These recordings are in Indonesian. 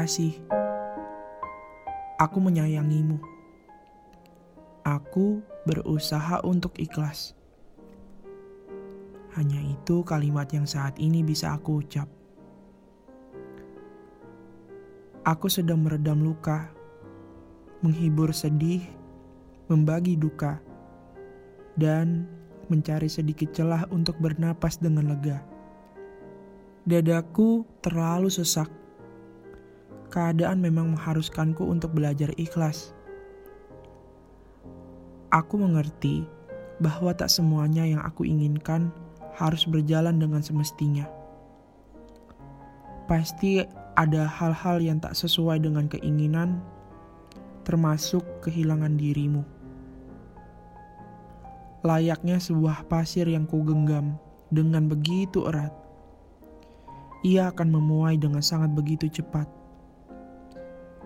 kasih. Aku menyayangimu. Aku berusaha untuk ikhlas. Hanya itu kalimat yang saat ini bisa aku ucap. Aku sedang meredam luka, menghibur sedih, membagi duka, dan mencari sedikit celah untuk bernapas dengan lega. Dadaku terlalu sesak keadaan memang mengharuskanku untuk belajar ikhlas. Aku mengerti bahwa tak semuanya yang aku inginkan harus berjalan dengan semestinya. Pasti ada hal-hal yang tak sesuai dengan keinginan, termasuk kehilangan dirimu. Layaknya sebuah pasir yang kugenggam dengan begitu erat, ia akan memuai dengan sangat begitu cepat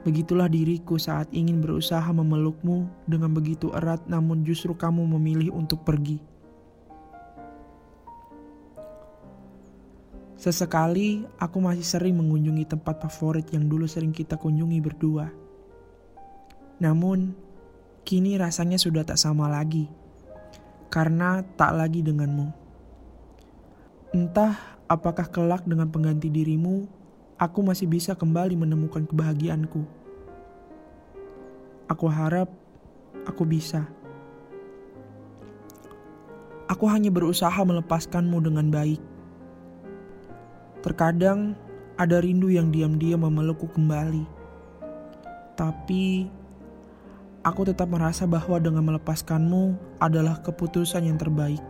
Begitulah diriku saat ingin berusaha memelukmu dengan begitu erat, namun justru kamu memilih untuk pergi. Sesekali aku masih sering mengunjungi tempat favorit yang dulu sering kita kunjungi berdua. Namun, kini rasanya sudah tak sama lagi karena tak lagi denganmu. Entah apakah kelak dengan pengganti dirimu aku masih bisa kembali menemukan kebahagiaanku. Aku harap aku bisa. Aku hanya berusaha melepaskanmu dengan baik. Terkadang ada rindu yang diam-diam memelukku kembali. Tapi aku tetap merasa bahwa dengan melepaskanmu adalah keputusan yang terbaik.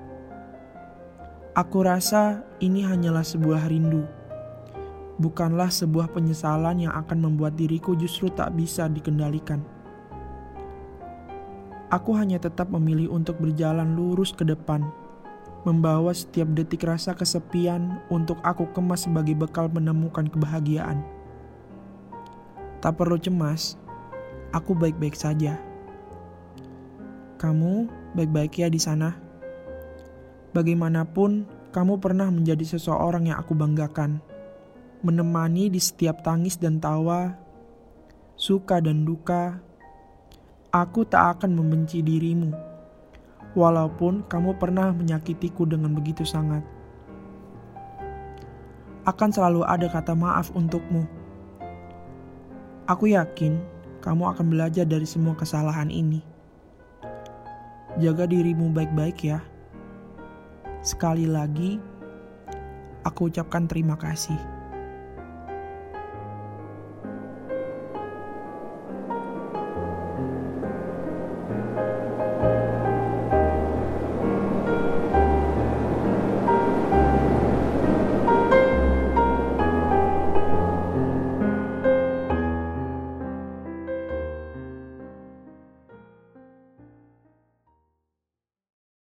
Aku rasa ini hanyalah sebuah rindu bukanlah sebuah penyesalan yang akan membuat diriku justru tak bisa dikendalikan. Aku hanya tetap memilih untuk berjalan lurus ke depan, membawa setiap detik rasa kesepian untuk aku kemas sebagai bekal menemukan kebahagiaan. Tak perlu cemas, aku baik-baik saja. Kamu baik-baik ya di sana. Bagaimanapun, kamu pernah menjadi seseorang yang aku banggakan menemani di setiap tangis dan tawa, suka dan duka. Aku tak akan membenci dirimu, walaupun kamu pernah menyakitiku dengan begitu sangat. Akan selalu ada kata maaf untukmu. Aku yakin kamu akan belajar dari semua kesalahan ini. Jaga dirimu baik-baik ya. Sekali lagi, aku ucapkan terima kasih.